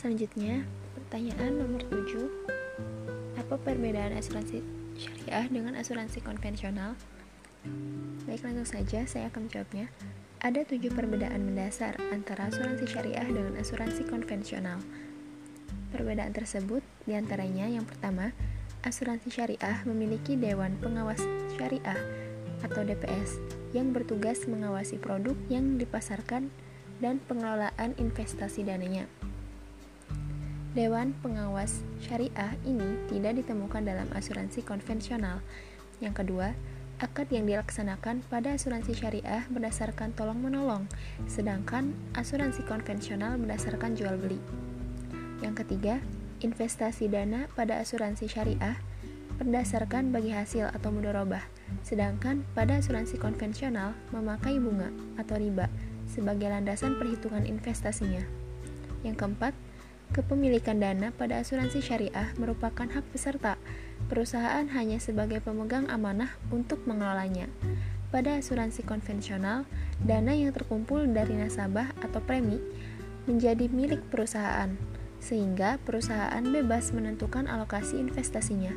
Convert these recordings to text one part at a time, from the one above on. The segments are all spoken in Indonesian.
Selanjutnya, pertanyaan nomor 7. Apa perbedaan asuransi syariah dengan asuransi konvensional? Baik, langsung saja saya akan menjawabnya. Ada tujuh perbedaan mendasar antara asuransi syariah dengan asuransi konvensional. Perbedaan tersebut di antaranya yang pertama, asuransi syariah memiliki Dewan Pengawas Syariah atau DPS yang bertugas mengawasi produk yang dipasarkan dan pengelolaan investasi dananya. Dewan Pengawas Syariah ini tidak ditemukan dalam asuransi konvensional. Yang kedua, akad yang dilaksanakan pada asuransi syariah berdasarkan tolong-menolong, sedangkan asuransi konvensional berdasarkan jual beli. Yang ketiga, investasi dana pada asuransi syariah berdasarkan bagi hasil atau mudorobah, sedangkan pada asuransi konvensional memakai bunga atau riba sebagai landasan perhitungan investasinya. Yang keempat, Kepemilikan dana pada asuransi syariah merupakan hak peserta. Perusahaan hanya sebagai pemegang amanah untuk mengelolanya. Pada asuransi konvensional, dana yang terkumpul dari nasabah atau premi menjadi milik perusahaan, sehingga perusahaan bebas menentukan alokasi investasinya.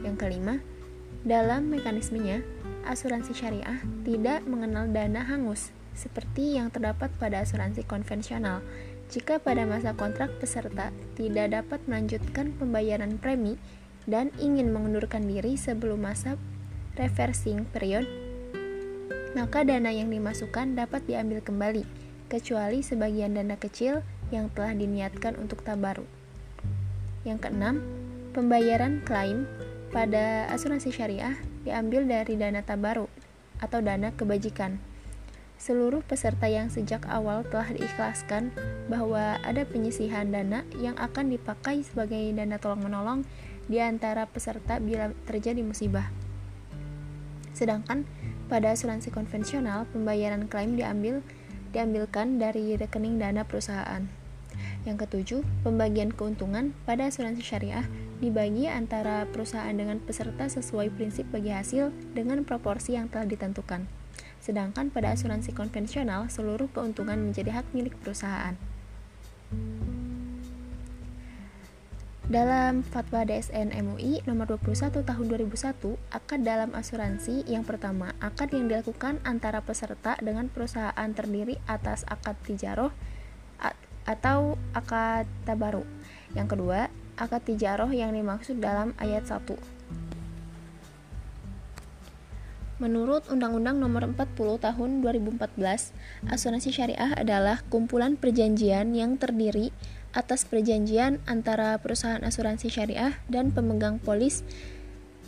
Yang kelima, dalam mekanismenya, asuransi syariah tidak mengenal dana hangus seperti yang terdapat pada asuransi konvensional jika pada masa kontrak peserta tidak dapat melanjutkan pembayaran premi dan ingin mengundurkan diri sebelum masa reversing period, maka dana yang dimasukkan dapat diambil kembali, kecuali sebagian dana kecil yang telah diniatkan untuk tabaru. Yang keenam, pembayaran klaim pada asuransi syariah diambil dari dana tabaru atau dana kebajikan seluruh peserta yang sejak awal telah diikhlaskan bahwa ada penyisihan dana yang akan dipakai sebagai dana tolong-menolong di antara peserta bila terjadi musibah. Sedangkan pada asuransi konvensional, pembayaran klaim diambil diambilkan dari rekening dana perusahaan. Yang ketujuh, pembagian keuntungan pada asuransi syariah dibagi antara perusahaan dengan peserta sesuai prinsip bagi hasil dengan proporsi yang telah ditentukan sedangkan pada asuransi konvensional seluruh keuntungan menjadi hak milik perusahaan. Dalam Fatwa DSN MUI nomor 21 tahun 2001, akad dalam asuransi yang pertama, akad yang dilakukan antara peserta dengan perusahaan terdiri atas akad tijaroh atau akad tabaru. Yang kedua, akad tijaroh yang dimaksud dalam ayat 1 Menurut Undang-Undang Nomor 40 Tahun 2014, asuransi syariah adalah kumpulan perjanjian yang terdiri atas perjanjian antara perusahaan asuransi syariah dan pemegang polis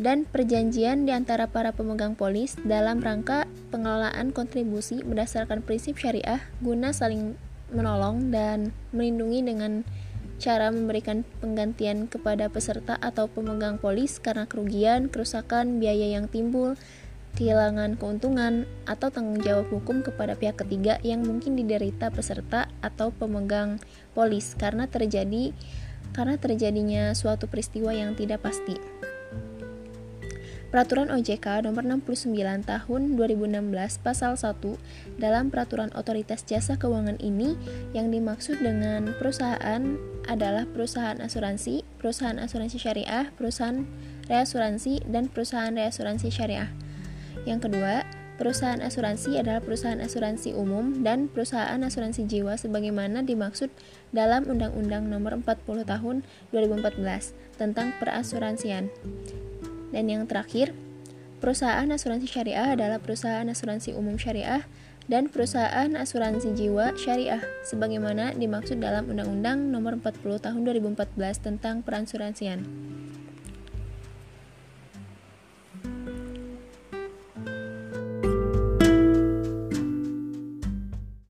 dan perjanjian di antara para pemegang polis dalam rangka pengelolaan kontribusi berdasarkan prinsip syariah guna saling menolong dan melindungi dengan cara memberikan penggantian kepada peserta atau pemegang polis karena kerugian, kerusakan, biaya yang timbul, kehilangan keuntungan, atau tanggung jawab hukum kepada pihak ketiga yang mungkin diderita peserta atau pemegang polis karena terjadi karena terjadinya suatu peristiwa yang tidak pasti. Peraturan OJK nomor 69 tahun 2016 pasal 1 dalam peraturan otoritas jasa keuangan ini yang dimaksud dengan perusahaan adalah perusahaan asuransi, perusahaan asuransi syariah, perusahaan reasuransi, dan perusahaan reasuransi syariah. Yang kedua, perusahaan asuransi adalah perusahaan asuransi umum dan perusahaan asuransi jiwa sebagaimana dimaksud dalam Undang-Undang Nomor 40 Tahun 2014 tentang perasuransian. Dan yang terakhir, perusahaan asuransi syariah adalah perusahaan asuransi umum syariah dan perusahaan asuransi jiwa syariah sebagaimana dimaksud dalam Undang-Undang Nomor 40 Tahun 2014 tentang perasuransian.